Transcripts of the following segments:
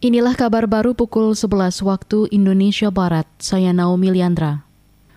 Inilah kabar baru pukul 11 waktu Indonesia Barat. Saya Naomi Liandra.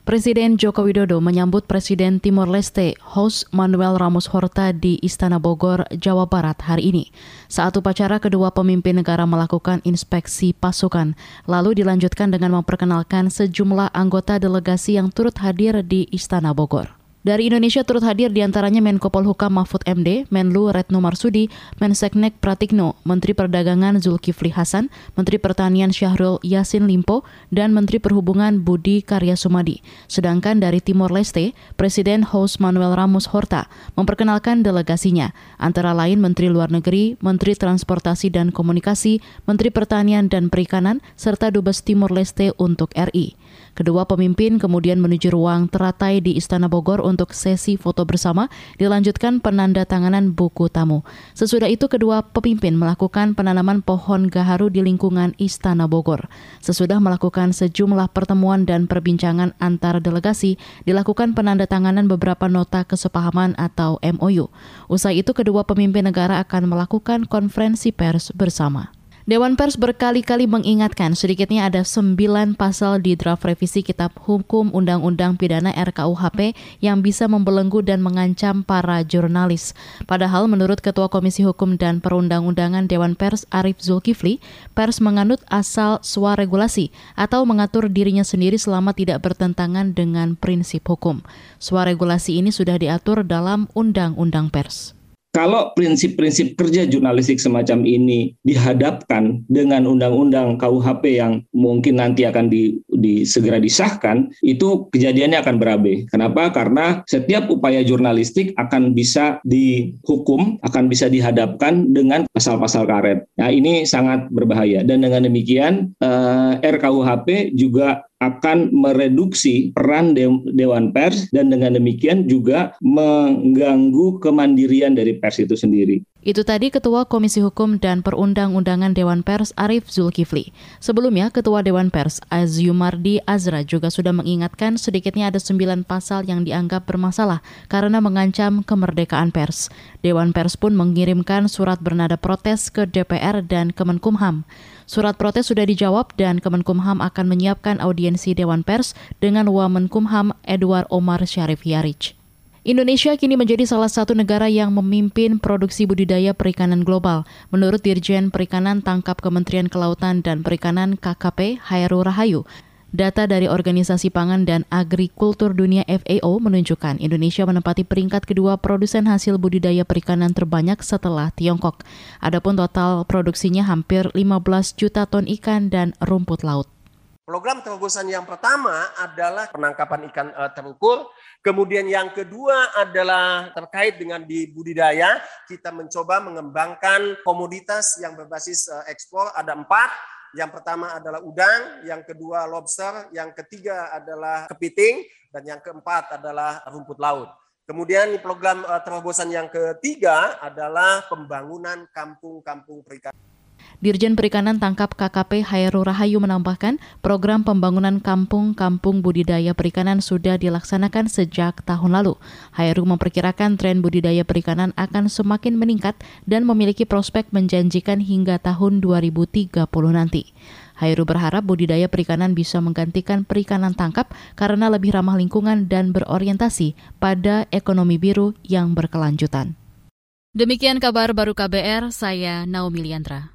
Presiden Joko Widodo menyambut Presiden Timor Leste, Jose Manuel Ramos Horta di Istana Bogor, Jawa Barat hari ini. Saat upacara kedua pemimpin negara melakukan inspeksi pasukan, lalu dilanjutkan dengan memperkenalkan sejumlah anggota delegasi yang turut hadir di Istana Bogor. Dari Indonesia turut hadir di antaranya Menko Polhukam Mahfud MD, Menlu Retno Marsudi, Menseknek Pratikno, Menteri Perdagangan Zulkifli Hasan, Menteri Pertanian Syahrul Yasin Limpo, dan Menteri Perhubungan Budi Karya Sumadi. Sedangkan dari Timor Leste, Presiden Jose Manuel Ramos Horta memperkenalkan delegasinya, antara lain Menteri Luar Negeri, Menteri Transportasi dan Komunikasi, Menteri Pertanian dan Perikanan, serta Dubes Timor Leste untuk RI. Kedua pemimpin kemudian menuju ruang teratai di Istana Bogor untuk sesi foto bersama, dilanjutkan penandatanganan buku tamu. Sesudah itu kedua pemimpin melakukan penanaman pohon gaharu di lingkungan Istana Bogor. Sesudah melakukan sejumlah pertemuan dan perbincangan antar delegasi, dilakukan penandatanganan beberapa nota kesepahaman atau MOU. Usai itu kedua pemimpin negara akan melakukan konferensi pers bersama. Dewan Pers berkali-kali mengingatkan sedikitnya ada sembilan pasal di draft revisi Kitab Hukum Undang-Undang Pidana RKUHP yang bisa membelenggu dan mengancam para jurnalis. Padahal menurut Ketua Komisi Hukum dan Perundang-Undangan Dewan Pers Arif Zulkifli, pers menganut asal swaregulasi atau mengatur dirinya sendiri selama tidak bertentangan dengan prinsip hukum. Swaregulasi ini sudah diatur dalam Undang-Undang Pers kalau prinsip-prinsip kerja jurnalistik semacam ini dihadapkan dengan undang-undang KUHP yang mungkin nanti akan di, di segera disahkan, itu kejadiannya akan berabe. Kenapa? Karena setiap upaya jurnalistik akan bisa dihukum, akan bisa dihadapkan dengan pasal-pasal karet. Nah, ini sangat berbahaya. Dan dengan demikian, eh, RKUHP juga akan mereduksi peran Dewan Pers dan dengan demikian juga mengganggu kemandirian dari pers itu sendiri. Itu tadi Ketua Komisi Hukum dan Perundang-Undangan Dewan Pers Arif Zulkifli. Sebelumnya, Ketua Dewan Pers Azyumardi Azra juga sudah mengingatkan sedikitnya ada sembilan pasal yang dianggap bermasalah karena mengancam kemerdekaan pers. Dewan Pers pun mengirimkan surat bernada protes ke DPR dan Kemenkumham. Surat protes sudah dijawab dan Kemenkumham akan menyiapkan audiensi Dewan Pers dengan Wamenkumham Edward Omar Syarif Yarich. Indonesia kini menjadi salah satu negara yang memimpin produksi budidaya perikanan global. Menurut Dirjen Perikanan Tangkap Kementerian Kelautan dan Perikanan KKP Hairu Rahayu, Data dari Organisasi Pangan dan Agrikultur Dunia FAO menunjukkan Indonesia menempati peringkat kedua produsen hasil budidaya perikanan terbanyak setelah Tiongkok. Adapun total produksinya hampir 15 juta ton ikan dan rumput laut. Program terobosan yang pertama adalah penangkapan ikan uh, terukur. Kemudian yang kedua adalah terkait dengan di budidaya. Kita mencoba mengembangkan komoditas yang berbasis uh, ekspor. Ada empat. Yang pertama adalah udang, yang kedua lobster, yang ketiga adalah kepiting, dan yang keempat adalah rumput laut. Kemudian program uh, terobosan yang ketiga adalah pembangunan kampung-kampung perikanan. Dirjen Perikanan Tangkap KKP Hairu Rahayu menambahkan, program pembangunan kampung-kampung budidaya perikanan sudah dilaksanakan sejak tahun lalu. Hairu memperkirakan tren budidaya perikanan akan semakin meningkat dan memiliki prospek menjanjikan hingga tahun 2030 nanti. Hairu berharap budidaya perikanan bisa menggantikan perikanan tangkap karena lebih ramah lingkungan dan berorientasi pada ekonomi biru yang berkelanjutan. Demikian kabar baru KBR, saya Naomi Liandra.